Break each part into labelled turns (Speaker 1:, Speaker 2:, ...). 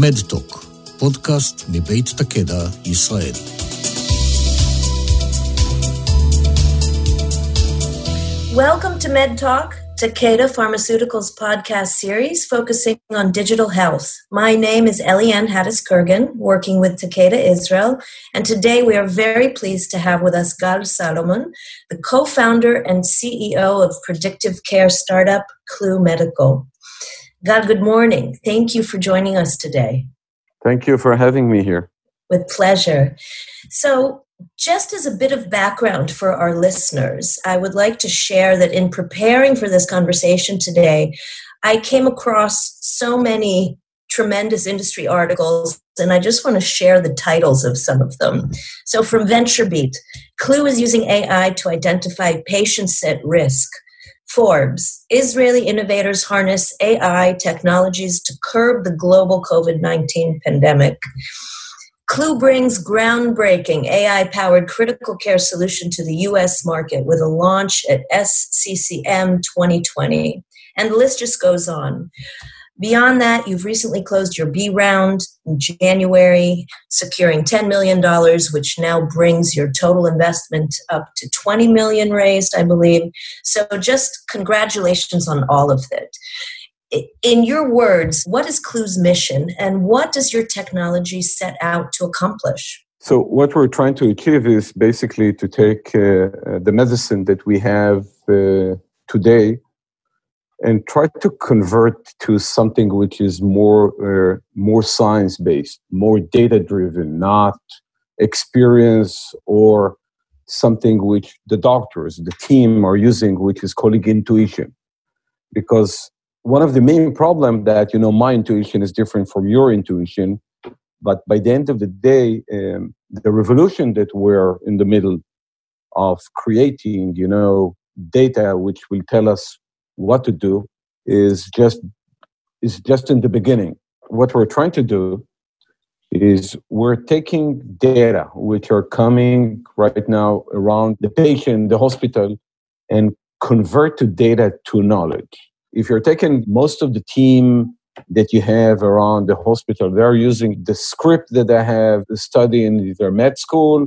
Speaker 1: מדטוק, פודקאסט מבית תקדע, ישראל.
Speaker 2: Welcome to MedTalk, Takeda Pharmaceuticals podcast series focusing on digital health. My name is Eliane Hattis Kurgan, working with Takeda Israel, and today we are very pleased to have with us Gal Salomon, the co founder and CEO of predictive care startup CLEW Medical. Gal, good morning. Thank you for joining us today.
Speaker 3: Thank you for having me here.
Speaker 2: With pleasure. So, just as a bit of background for our listeners, I would like to share that in preparing for this conversation today, I came across so many tremendous industry articles, and I just want to share the titles of some of them. So, from VentureBeat, CLEW is using AI to identify patients at risk. Forbes, Israeli innovators harness AI technologies to curb the global COVID 19 pandemic. CLEW brings groundbreaking AI powered critical care solution to the US market with a launch at SCCM 2020. And the list just goes on. Beyond that, you've recently closed your B round in January, securing $10 million, which now brings your total investment up to 20 million raised, I believe. So just congratulations on all of it in your words, what is CLEW's mission and what does your technology set out to accomplish?
Speaker 3: So, what we're trying to achieve is basically to take uh, uh, the medicine that we have uh, today and try to convert to something which is more uh, more science based, more data driven, not experience or something which the doctors, the team are using, which is calling intuition. Because one of the main problem that you know my intuition is different from your intuition but by the end of the day um, the revolution that we're in the middle of creating you know data which will tell us what to do is just is just in the beginning. What we're trying to do is we're taking data which are coming right now around the patient the hospital and convert to data to knowledge. If you're taking most of the team that you have around the hospital, they're using the script that they have studied in their med school,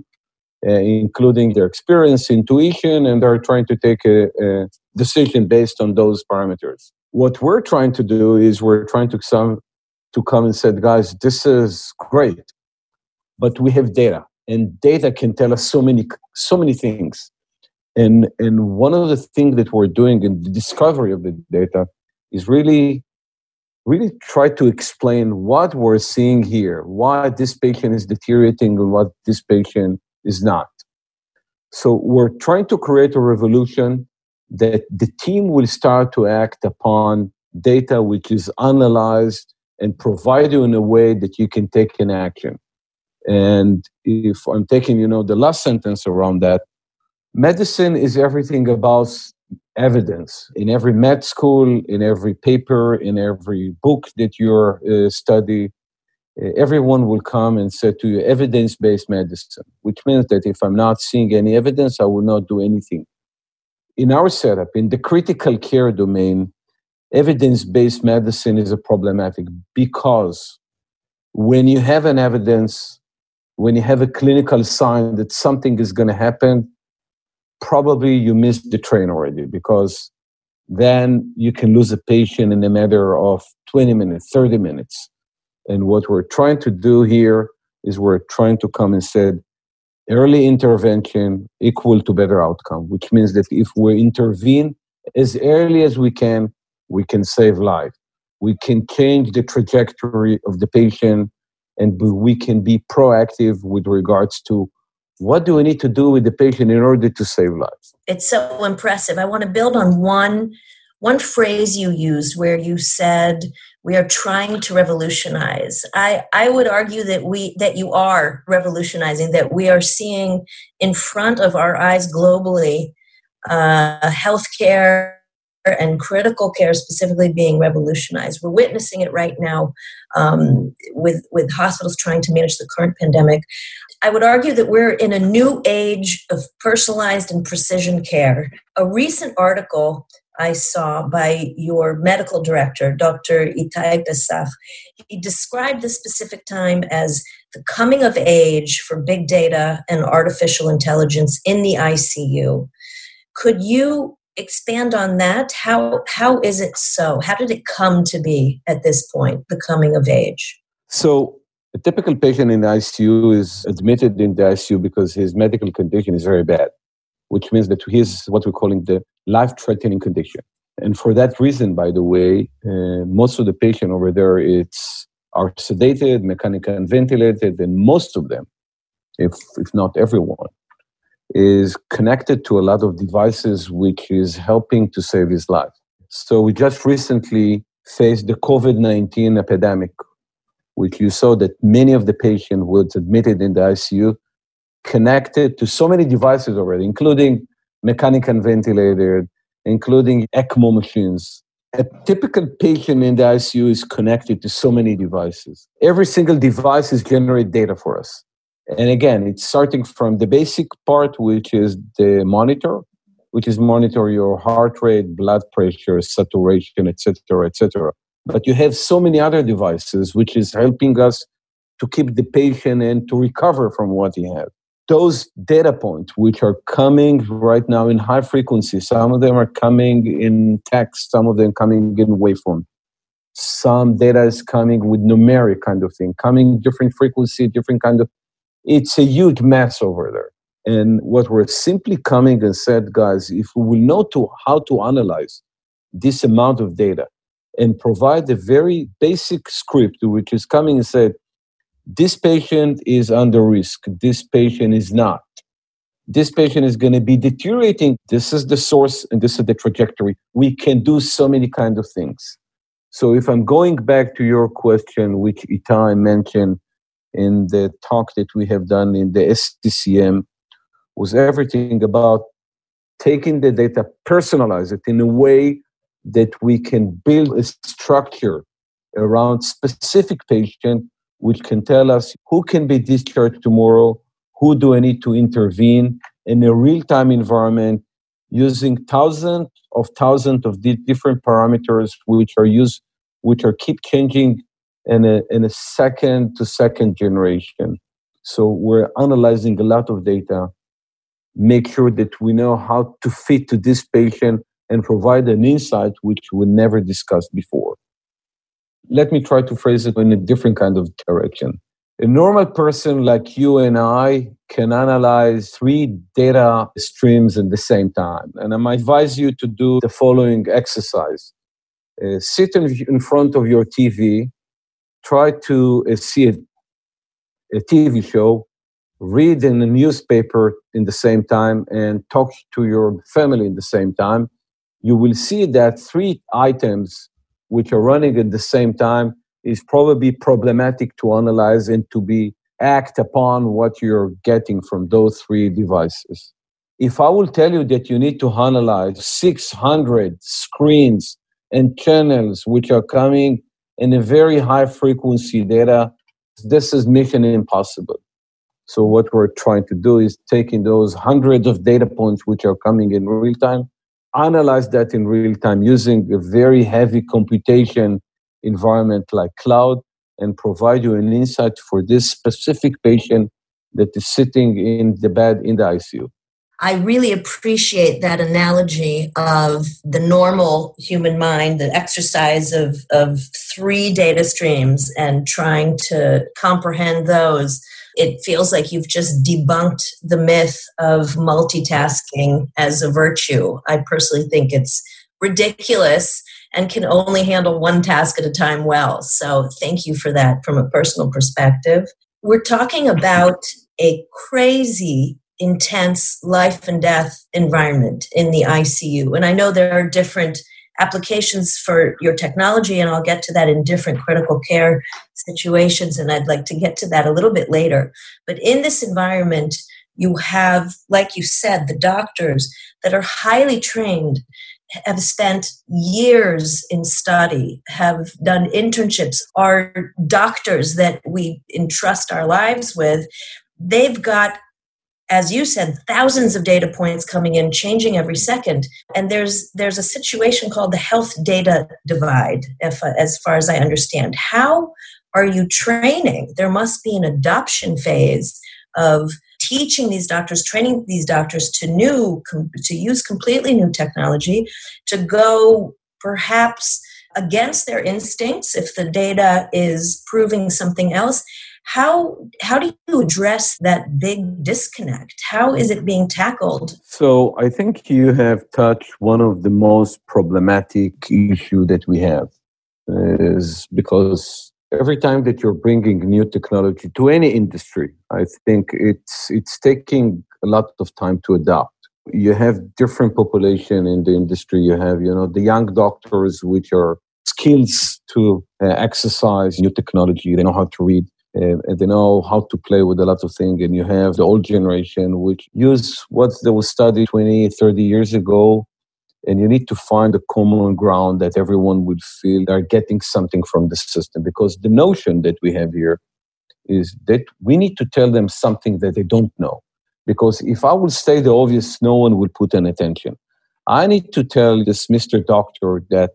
Speaker 3: uh, including their experience, intuition, and they're trying to take a, a, decision based on those parameters. What we're trying to do is we're trying to some to come and said, guys, this is great, but we have data, and data can tell us so many so many things. And, and one of the things that we're doing in the discovery of the data is really, really try to explain what we're seeing here, why this patient is deteriorating and what this patient is not. So we're trying to create a revolution that the team will start to act upon data which is analyzed and provide you in a way that you can take an action. And if I'm taking, you know, the last sentence around that, medicine is everything about evidence in every med school in every paper in every book that you uh, study uh, everyone will come and say to you evidence-based medicine which means that if i'm not seeing any evidence i will not do anything in our setup in the critical care domain evidence-based medicine is a problematic because when you have an evidence when you have a clinical sign that something is going to happen probably you missed the train already because then you can lose a patient in a matter of 20 minutes, 30 minutes. And what we're trying to do here is we're trying to come and say early intervention equal to better outcome, which means that if we intervene as early as we can, we can save life. We can change the trajectory of the patient and we can be proactive with regards to what do we need to do with the patient in order to save lives?
Speaker 2: It's so impressive. I want to build on one one phrase you used where you said we are trying to revolutionize. I, I would argue that we that you are revolutionizing, that we are seeing in front of our eyes globally uh, healthcare and critical care specifically being revolutionized. We're witnessing it right now um, with with hospitals trying to manage the current pandemic. I would argue that we're in a new age of personalized and precision care. A recent article I saw by your medical director, Dr. Itai Pesach. He described the specific time as the coming of age for big data and artificial intelligence in the ICU. Could you expand on that? How, how is it so? How did it come to be at this point, the coming of age?
Speaker 3: So, a typical patient in the ICU is admitted in the ICU because his medical condition is very bad, which means that he is what we're calling the life threatening condition. And for that reason, by the way, uh, most of the patient over there it's, are sedated, mechanically ventilated, and most of them, if, if not everyone, is connected to a lot of devices which is helping to save his life. So we just recently faced the COVID 19 epidemic, which you saw that many of the patients were admitted in the ICU connected to so many devices already, including mechanical ventilator, including ECMO machines. A typical patient in the ICU is connected to so many devices. Every single device is generating data for us. And again, it's starting from the basic part, which is the monitor, which is monitor your heart rate, blood pressure, saturation, etc., etc. But you have so many other devices, which is helping us to keep the patient and to recover from what he had. Those data points, which are coming right now in high frequency, some of them are coming in text, some of them coming in waveform. Some data is coming with numeric kind of thing, coming different frequency, different kind of it's a huge mess over there. And what we're simply coming and said, guys, if we will know to how to analyze this amount of data and provide a very basic script which is coming and said, this patient is under risk, this patient is not. This patient is going to be deteriorating. This is the source and this is the trajectory. We can do so many kind of things. So if I'm going back to your question, which Itai mentioned, in the talk that we have done in the SCCM was everything about taking the data, personalize it in a way that we can build a structure around specific patient which can tell us who can be discharged tomorrow, who do I need to intervene in a real-time environment using thousands of thousands of different parameters which are used, which are keep changing in a, in a second to second generation. So we're analyzing a lot of data, make sure that we know how to fit to this patient and provide an insight which we never discussed before. Let me try to phrase it in a different kind of direction. A normal person like you and I can analyze three data streams at the same time. And I might advise you to do the following exercise. Uh, sit in, in front of your TV try to uh, see a, a TV show, read in a newspaper in the same time, and talk to your family in the same time, you will see that three items which are running at the same time is probably problematic to analyze and to be act upon what you're getting from those three devices. If I will tell you that you need to analyze 600 screens and channels which are coming in a very high frequency data, this is mission impossible. So what we're trying to do is taking those hundreds of data points which are coming in real time, analyze that in real time using a very heavy computation environment like cloud, and provide you an insight for this specific patient that is sitting in the bed in the ICU.
Speaker 2: I really appreciate that analogy of the normal human mind, the exercise of, of three data streams and trying to comprehend those. It feels like you've just debunked the myth of multitasking as a virtue. I personally think it's ridiculous and can only handle one task at a time well. So, thank you for that from a personal perspective. We're talking about a crazy intense life and death environment in the ICU. And I know there are different applications for your technology, and I'll get to that in different critical care situations, and I'd like to get to that a little bit later. But in this environment, you have, like you said, the doctors that are highly trained, have spent years in study, have done internships, are doctors that we entrust our lives with. They've got as you said thousands of data points coming in changing every second. And there's there's a situation called the health data divide if, as far as i understand. How are you training? There must be an adoption phase of teaching these doctors training these doctors to new to use completely new technology to go perhaps against their instincts if the data is proving something else how how do you address that big disconnect? How is it being tackled?
Speaker 3: So i think you have touched one of the most problematic issue that we have is because every time that you're bringing new technology to any industry i think it's it's taking a lot of time to adopt you have different population in the industry. You have you know the young doctors which are skills to uh, exercise new technology. They know how to read Uh, and they know how to play with a lot of things and you have the old generation which use what they was studied 20 30 years ago and you need to find a common ground that everyone would feel they're getting something from the system because the notion that we have here is that we need to tell them something that they don't know. Because if i will say the obvious no one will put an attention. I need to tell this mr doctor that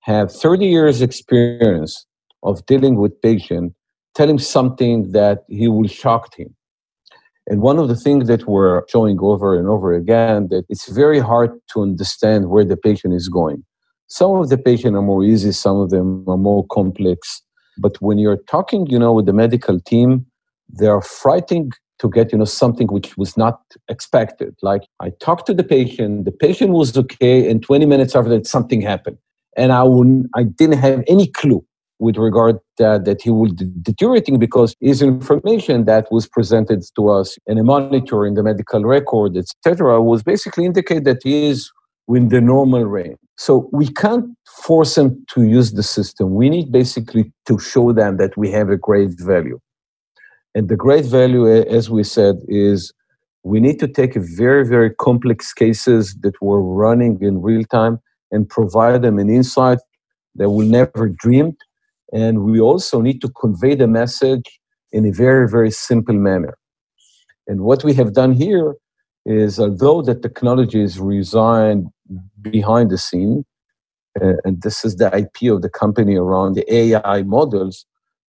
Speaker 3: have 30 years experience of dealing with patient tell him something that he will shock him. And one of the things that we're showing over and over again that it's very hard to understand where the patient is going. Some of the patients are more easy, some of them are more complex. But when you're talking, you know, with the medical team, they are frightened to get, you know, something which was not expected. Like I talked to the patient, the patient was okay, and 20 minutes after that, something happened. And I wouldn't, I didn't have any clue with regard that, that he will de- deteriorating because his information that was presented to us in a monitor in the medical record, etc., was basically indicate that he is within the normal range. So we can't force them to use the system. We need basically to show them that we have a great value. And the great value, as we said, is we need to take very, very complex cases that we're running in real time and provide them an insight that we never dreamed and we also need to convey the message in a very, very simple manner. And what we have done here is, although the technology is resigned behind the scene, uh, and this is the IP of the company around the AI models,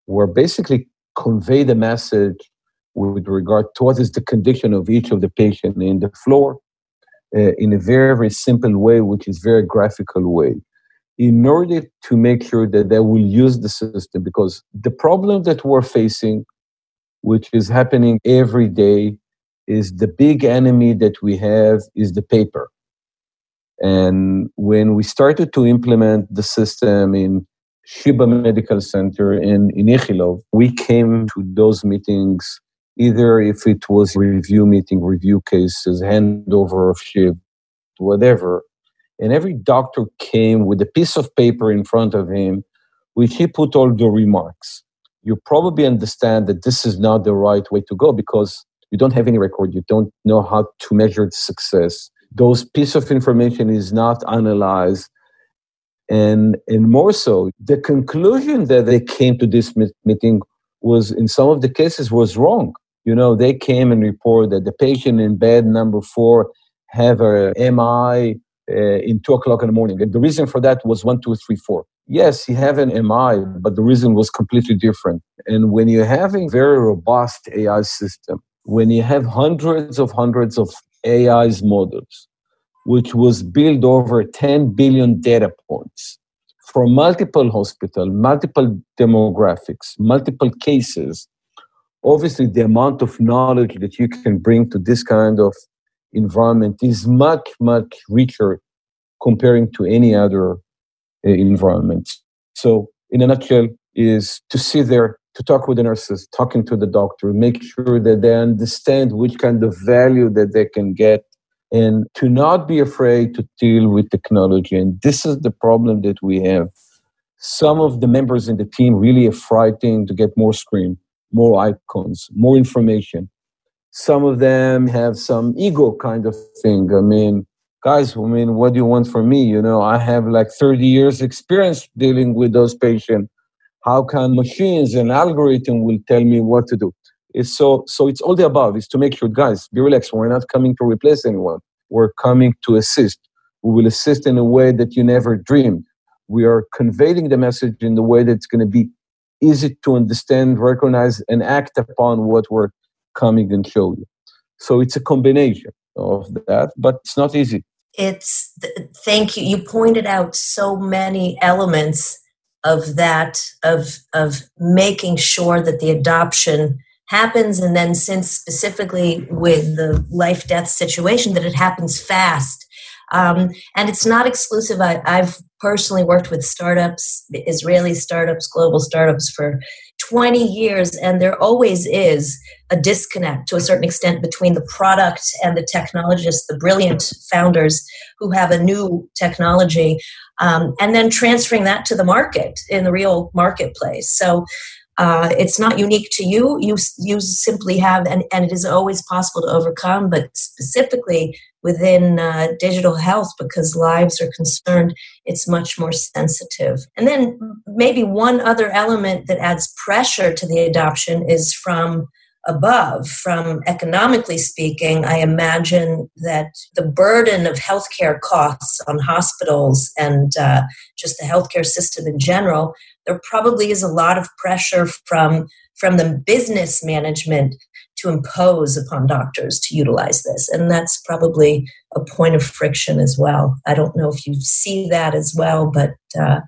Speaker 3: we're basically convey the message with regard to what is the condition of each of the patient in the floor uh, in a very, very simple way, which is very graphical way in order to make sure that they will use the system because the problem that we're facing which is happening every day is the big enemy that we have is the paper. And when we started to implement the system in Sheba Medical Center in, in we came to those meetings either if it was review meeting, review cases, handover of ship, whatever, and every doctor came with a piece of paper in front of him, which he put all the remarks. You probably understand that this is not the right way to go because you don't have any record, you don't know how to measure success. Those piece of information is not analyzed. And, and more so, the conclusion that they came to this meeting was, in some of the cases, was wrong. You know, they came and reported that the patient in bed number four have a MI uh, in two o'clock in the morning. And the reason for that was one, two, three, four. Yes, he have an MI, but the reason was completely different. And when you have a very robust AI system, when you have hundreds of hundreds of AI's models, which was built over 10 billion data points from multiple hospitals, multiple demographics, multiple cases, obviously the amount of knowledge that you can bring to this kind of environment is much, much richer comparing to any other uh, environment. So, in a nutshell, is to sit there, to talk with the nurses, talking to the doctor, make sure that they understand which kind of value that they can get, and to not be afraid to deal with technology. And this is the problem that we have. Some of the members in the team really are frightened to get more screen, more icons, more information some of them have some ego kind of thing. I mean, guys, I mean, what do you want from me? You know, I have like 30 years experience dealing with those patients. How can machines and algorithm will tell me what to do? It's so so it's all the above. Is to make sure, guys, be relaxed. We're not coming to replace anyone. We're coming to assist. We will assist in a way that you never dreamed. We are conveying the message in the way that's going to be easy to understand, recognize, and act upon what we're coming and show you. So it's a combination of that, but it's not easy.
Speaker 2: It's thank you. You pointed out so many elements of that of of making sure that the adoption happens and then since specifically with the life death situation that it happens fast um, and it's not exclusive I, i've personally worked with startups israeli startups global startups for 20 years and there always is a disconnect to a certain extent between the product and the technologists the brilliant founders who have a new technology um, and then transferring that to the market in the real marketplace. So uh, it's not unique to you. You you simply have, and, and it is always possible to overcome. But specifically within uh, digital health, because lives are concerned, it's much more sensitive. And then maybe one other element that adds pressure to the adoption is from above. From economically speaking, I imagine that the burden of healthcare costs on hospitals and uh, just the healthcare system in general there probably is a lot of pressure from from the business management to impose upon doctors to utilize this. And that's probably a point of friction as well. I don't know if you see that as well but uh,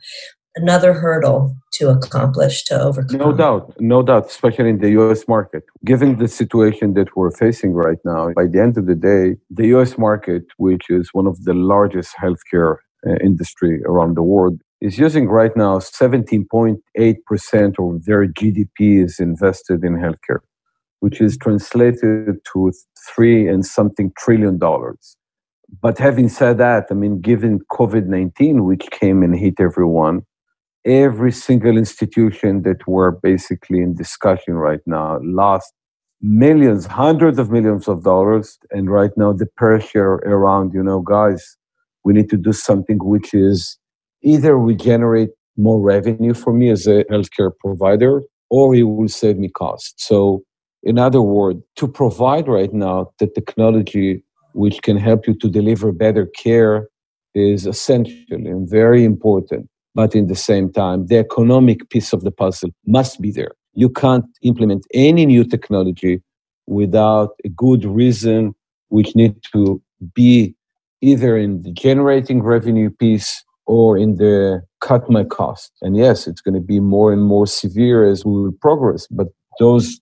Speaker 2: another hurdle to accomplish to overcome.
Speaker 3: No doubt no doubt especially in the us market. Given the situation that we're facing right now by the end of the day the us market which is one of the largest healthcare uh, industry around the world is using right now 17.8% of their GDP is invested in healthcare, which is translated to three and something trillion dollars. But having said that, I mean, given COVID 19, which came and hit everyone, every single institution that we're basically in discussion right now lost millions, hundreds of millions of dollars. And right now, the pressure around, you know, guys, we need to do something which is either will generate more revenue for me as a healthcare provider or it will save me cost. So, in other words, to provide right now the technology which can help you to deliver better care is essential and very important. But in the same time, the economic piece of the puzzle must be there. You can't implement any new technology without a good reason, which need to be either in the generating revenue piece or in the cut my cost. And yes, it's going to be more and more severe as we will progress, but those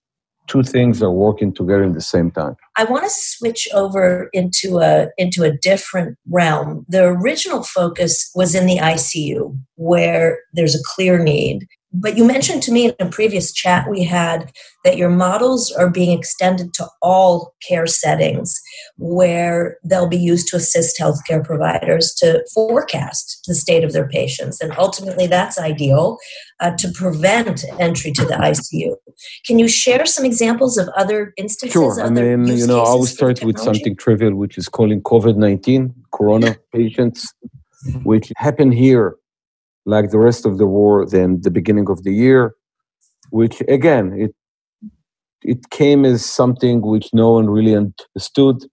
Speaker 3: two things are working together in the same time.
Speaker 2: I want to switch over into a into a different realm. The original focus was in the ICU where there's a clear need but you mentioned to me in a previous chat we had that your models are being extended to all care settings where they'll be used to assist healthcare providers to forecast the state of their patients. And ultimately, that's ideal uh, to prevent entry to the ICU. Can you share some examples of other instances?
Speaker 3: Sure. I mean, you know, I will start with something trivial, which is calling COVID 19, corona patients, which happened here like the rest of the war than the beginning of the year, which again it it came as something which no one really understood.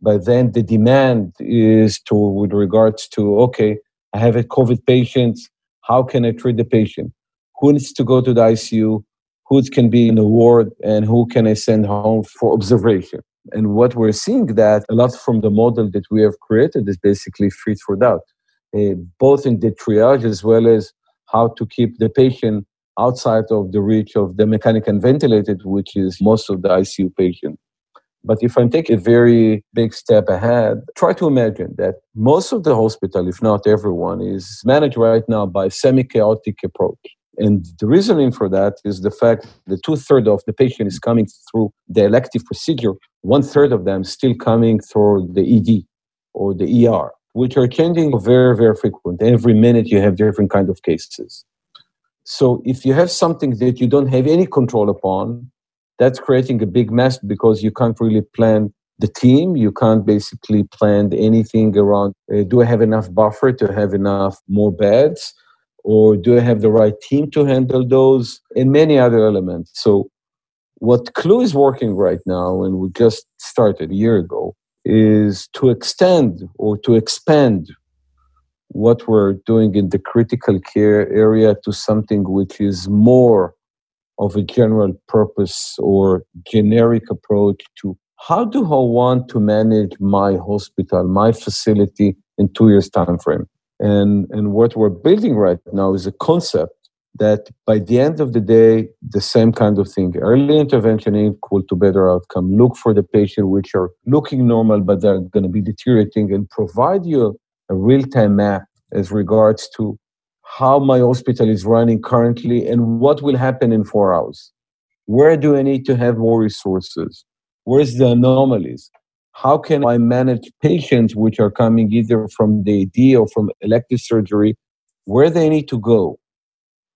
Speaker 3: But then the demand is to with regards to okay, I have a COVID patient. How can I treat the patient? Who needs to go to the ICU? Who can be in the ward, and who can I send home for observation? And what we're seeing that a lot from the model that we have created is basically free for doubt uh, both in the triage as well as how to keep the patient outside of the reach of the mechanical ventilated, which is most of the ICU patient. But if I take a very big step ahead, try to imagine that most of the hospital, if not everyone, is managed right now by semi-chaotic approach. And the reasoning for that is the fact that two thirds of the patient is coming through the elective procedure, one third of them still coming through the ED or the ER which are changing very, very frequent. Every minute you have different kind of cases. So if you have something that you don't have any control upon, that's creating a big mess because you can't really plan the team. You can't basically plan anything around uh, do I have enough buffer to have enough more beds? Or do I have the right team to handle those? And many other elements. So What CLEW is working right now, and we just started a year ago, is to extend or to expand what we're doing in the critical care area to something which is more of a general purpose or generic approach to how do I want to manage my hospital, my facility in two years time frame. And, and what we're building right now is a concept that by the end of the day, the same kind of thing. Early intervention equal to better outcome. Look for the patient which are looking normal, but they're going to be deteriorating and provide you a real-time map as regards to how my hospital is running currently and what will happen in four hours. Where do I need to have more resources? Where's the anomalies? How can I manage patients which are coming either from the ED or from elective surgery, where they need to go?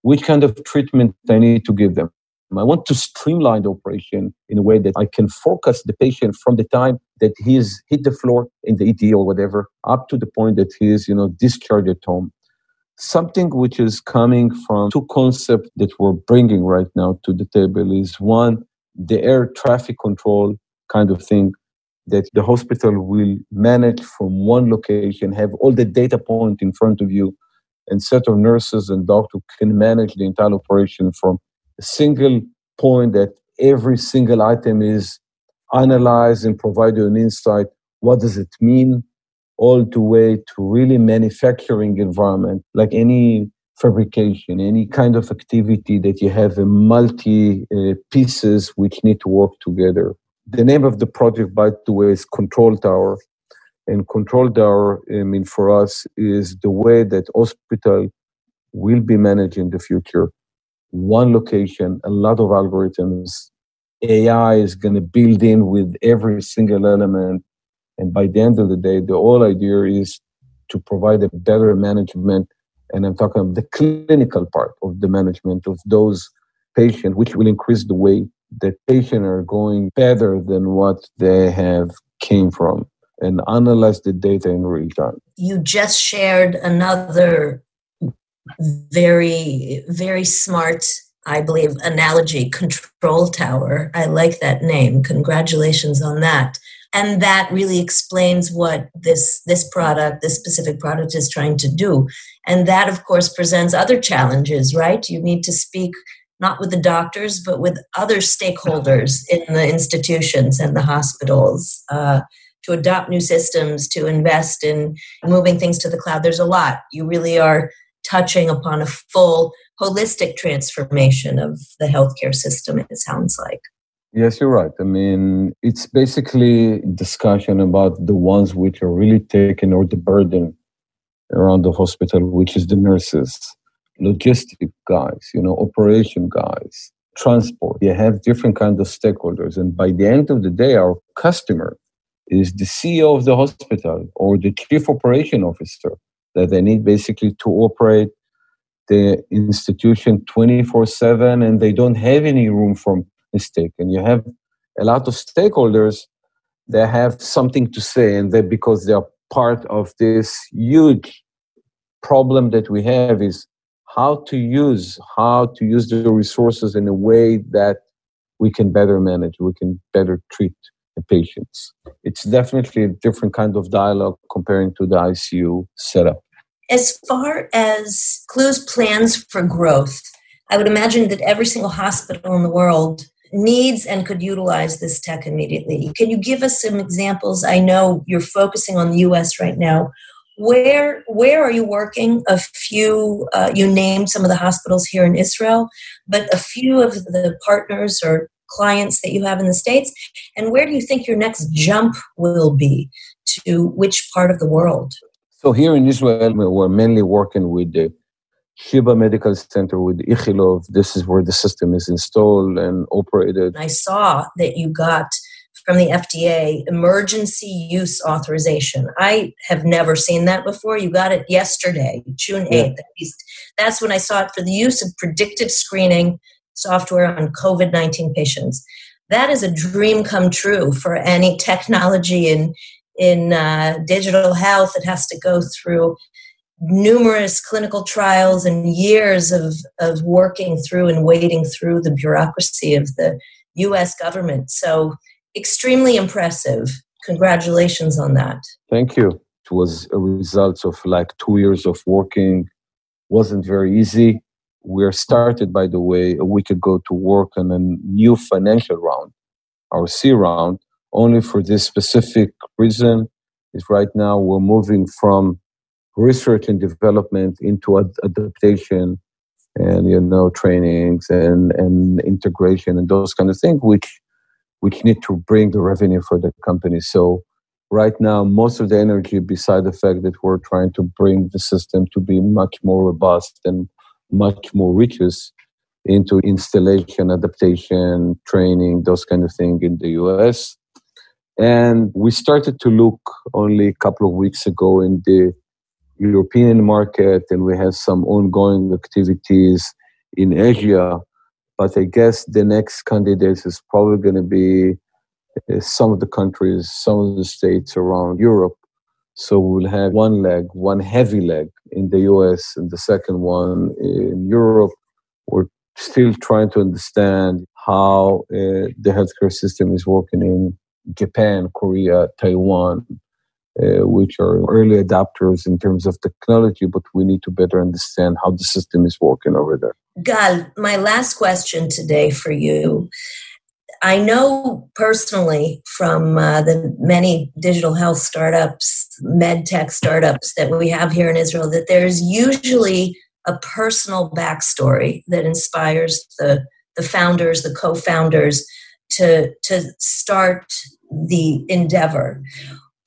Speaker 3: which kind of treatment I need to give them. I want to streamline the operation in a way that I can focus the patient from the time that he's hit the floor in the ED or whatever up to the point that he is, you know, discharged at home. Something which is coming from two concepts that we're bringing right now to the table is one, the air traffic control kind of thing that the hospital will manage from one location, have all the data point in front of you, and set of nurses and doctors can manage the entire operation from a single point that every single item is analyzed and provide you an insight. What does it mean? All the way to really manufacturing environment, like any fabrication, any kind of activity that you have a multi uh, pieces which need to work together. The name of the project, by the way, is Control Tower. And control tower i mean for us is the way that hospital will be managed in the future. One location a lot of algorithms ai is going to build in with every single element. And by the end of the day the whole idea is to provide a better management. And i'm talking about the clinical part of the management of those patients which will increase the way that patients are going better than what they have came from and analyze the data in real time.
Speaker 2: You just shared another very, very smart, I believe, analogy control tower. I like that name. Congratulations on that. And that really explains what this, this product, this specific product is trying to do. And that, of course, presents other challenges, right? You need to speak not with the doctors, but with other stakeholders in the institutions and the hospitals. Uh, to adopt new systems, to invest in moving things to the cloud. There's a lot. You really are touching upon a full holistic transformation of the healthcare system, it sounds like.
Speaker 3: Yes, you're right. I mean, it's basically discussion about the ones which are really taking or the burden around the hospital, which is the nurses, logistic guys, you know, operation guys, transport. You have different kinds of stakeholders. And by the end of the day, our customer is the CEO of the hospital or the chief operation officer that they need basically to operate the institution 24 7 and they don't have any room for mistake. And you have a lot of stakeholders that have something to say and that because they are part of this huge problem that we have is how to use how to use the resources in a way that we can better manage we can better treat the patients. It's definitely a different kind of dialogue comparing to the ICU setup.
Speaker 2: As far as CLEW's plans for growth, I would imagine that every single hospital in the world needs and could utilize this tech immediately. Can you give us some examples? I know you're focusing on the US right now. Where where are you working? A few uh, you named some of the hospitals here in Israel, but a few of the partners or clients that you have in the States? And where do you think your next jump will be to which part of the world?
Speaker 3: So, here in Israel, we're mainly working with the Sheba Medical Center with Ichilov. This is where the system is installed and operated.
Speaker 2: I saw that you got from the FDA emergency use authorization. I have never seen that before. You got it yesterday, June 8th. Yeah. At least that's when I saw it for the use of predictive screening software on COVID 19 patients. That is a dream come true for any technology in, in uh, digital health. It has to go through numerous clinical trials and years of, of working through and wading through the bureaucracy of the US government. So, extremely impressive. Congratulations on that.
Speaker 3: Thank you. It was a result of like two years of working. Wasn't very easy. We're started, by the way, a week ago to work on a new financial round, our C round, only for this specific reason. Is right now we're moving from research and development into ad- adaptation and you know trainings and and integration and those kind of things which which need to bring the revenue for the company so right now most of the energy beside the fact that we're trying to bring the system to be much more robust and much more riches into installation adaptation training those kind of things in the us and we started to look only a couple of weeks ago in the European market, and we have some ongoing activities in Asia. But I guess the next candidate is probably going to be uh, some of the countries, some of the states around Europe. So we'll have one leg, one heavy leg in the US, and the second one in Europe. We're still trying to understand how uh, the healthcare system is working in Japan, Korea, Taiwan, uh, which are early adopters in terms of technology, but we need to better understand how the system is working over there.
Speaker 2: Gal, my last question today for you. I know personally from uh, the many digital health startups, med tech startups that we have here in Israel, that there's usually a personal backstory that inspires the, the founders, the co founders to, to start the endeavor.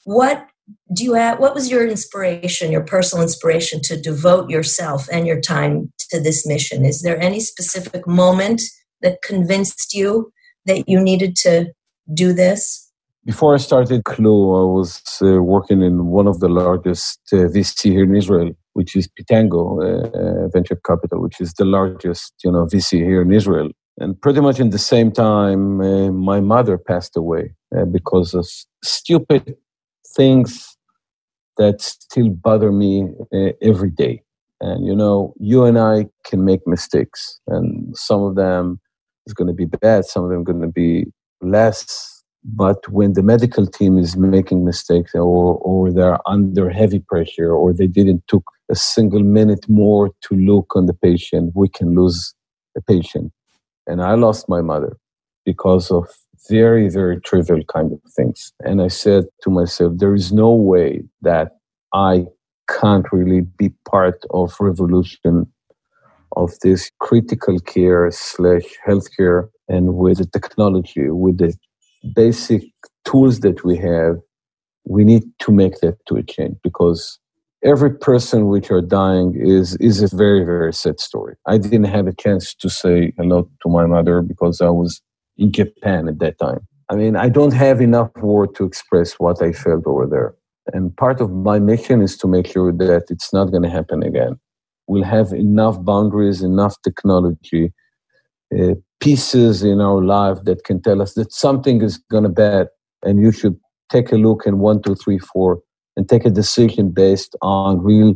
Speaker 2: What do you have what was your inspiration your personal inspiration to devote yourself and your time to this mission? Is there any specific moment that convinced you that you needed to do this?
Speaker 3: Before i started CLEW i was uh, working in one of the largest uh, vc here in israel which is pitango uh, uh, venture capital which is the largest you know vc here in israel. And pretty much in the same time uh, my mother passed away uh, because of stupid things that still bother me uh, every day. And you know, you and I can make mistakes, and some of them is going to be bad, some of them going to be less. But when the medical team is making mistakes, or or they're under heavy pressure, or they didn't took a single minute more to look on the patient, we can lose a patient. And I lost my mother because of very, very trivial kind of things. And I said to myself, there is no way that I can't really be part of revolution of this critical care slash healthcare and with the technology, with the basic tools that we have, we need to make that to a change because every person which are dying is is a very very sad story. I didn't have a chance to say hello to my mother because I was Japan at that time. I mean, I don't have enough word to express what I felt over there. And part of my mission is to make sure that it's not going to happen again. We'll have enough boundaries, enough technology, uh, pieces in our life that can tell us that something is going to bad and you should take a look in one, two, three, four and take a decision based on real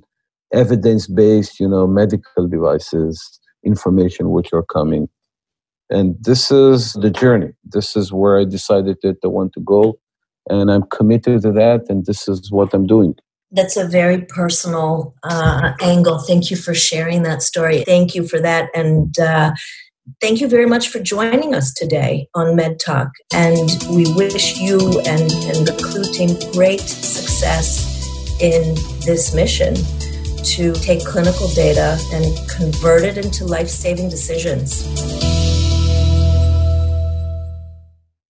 Speaker 3: evidence based, you know, medical devices, information which are coming. And this is the journey. This is where I decided that I want to go. And I'm committed to that. And this is what I'm doing.
Speaker 2: That's a very personal uh, angle. Thank you for sharing that story. Thank you for that. And uh, thank you very much for joining us today on Med Talk. And we wish you and, and the CLEW team great success in this mission to take clinical data and convert it into life saving decisions.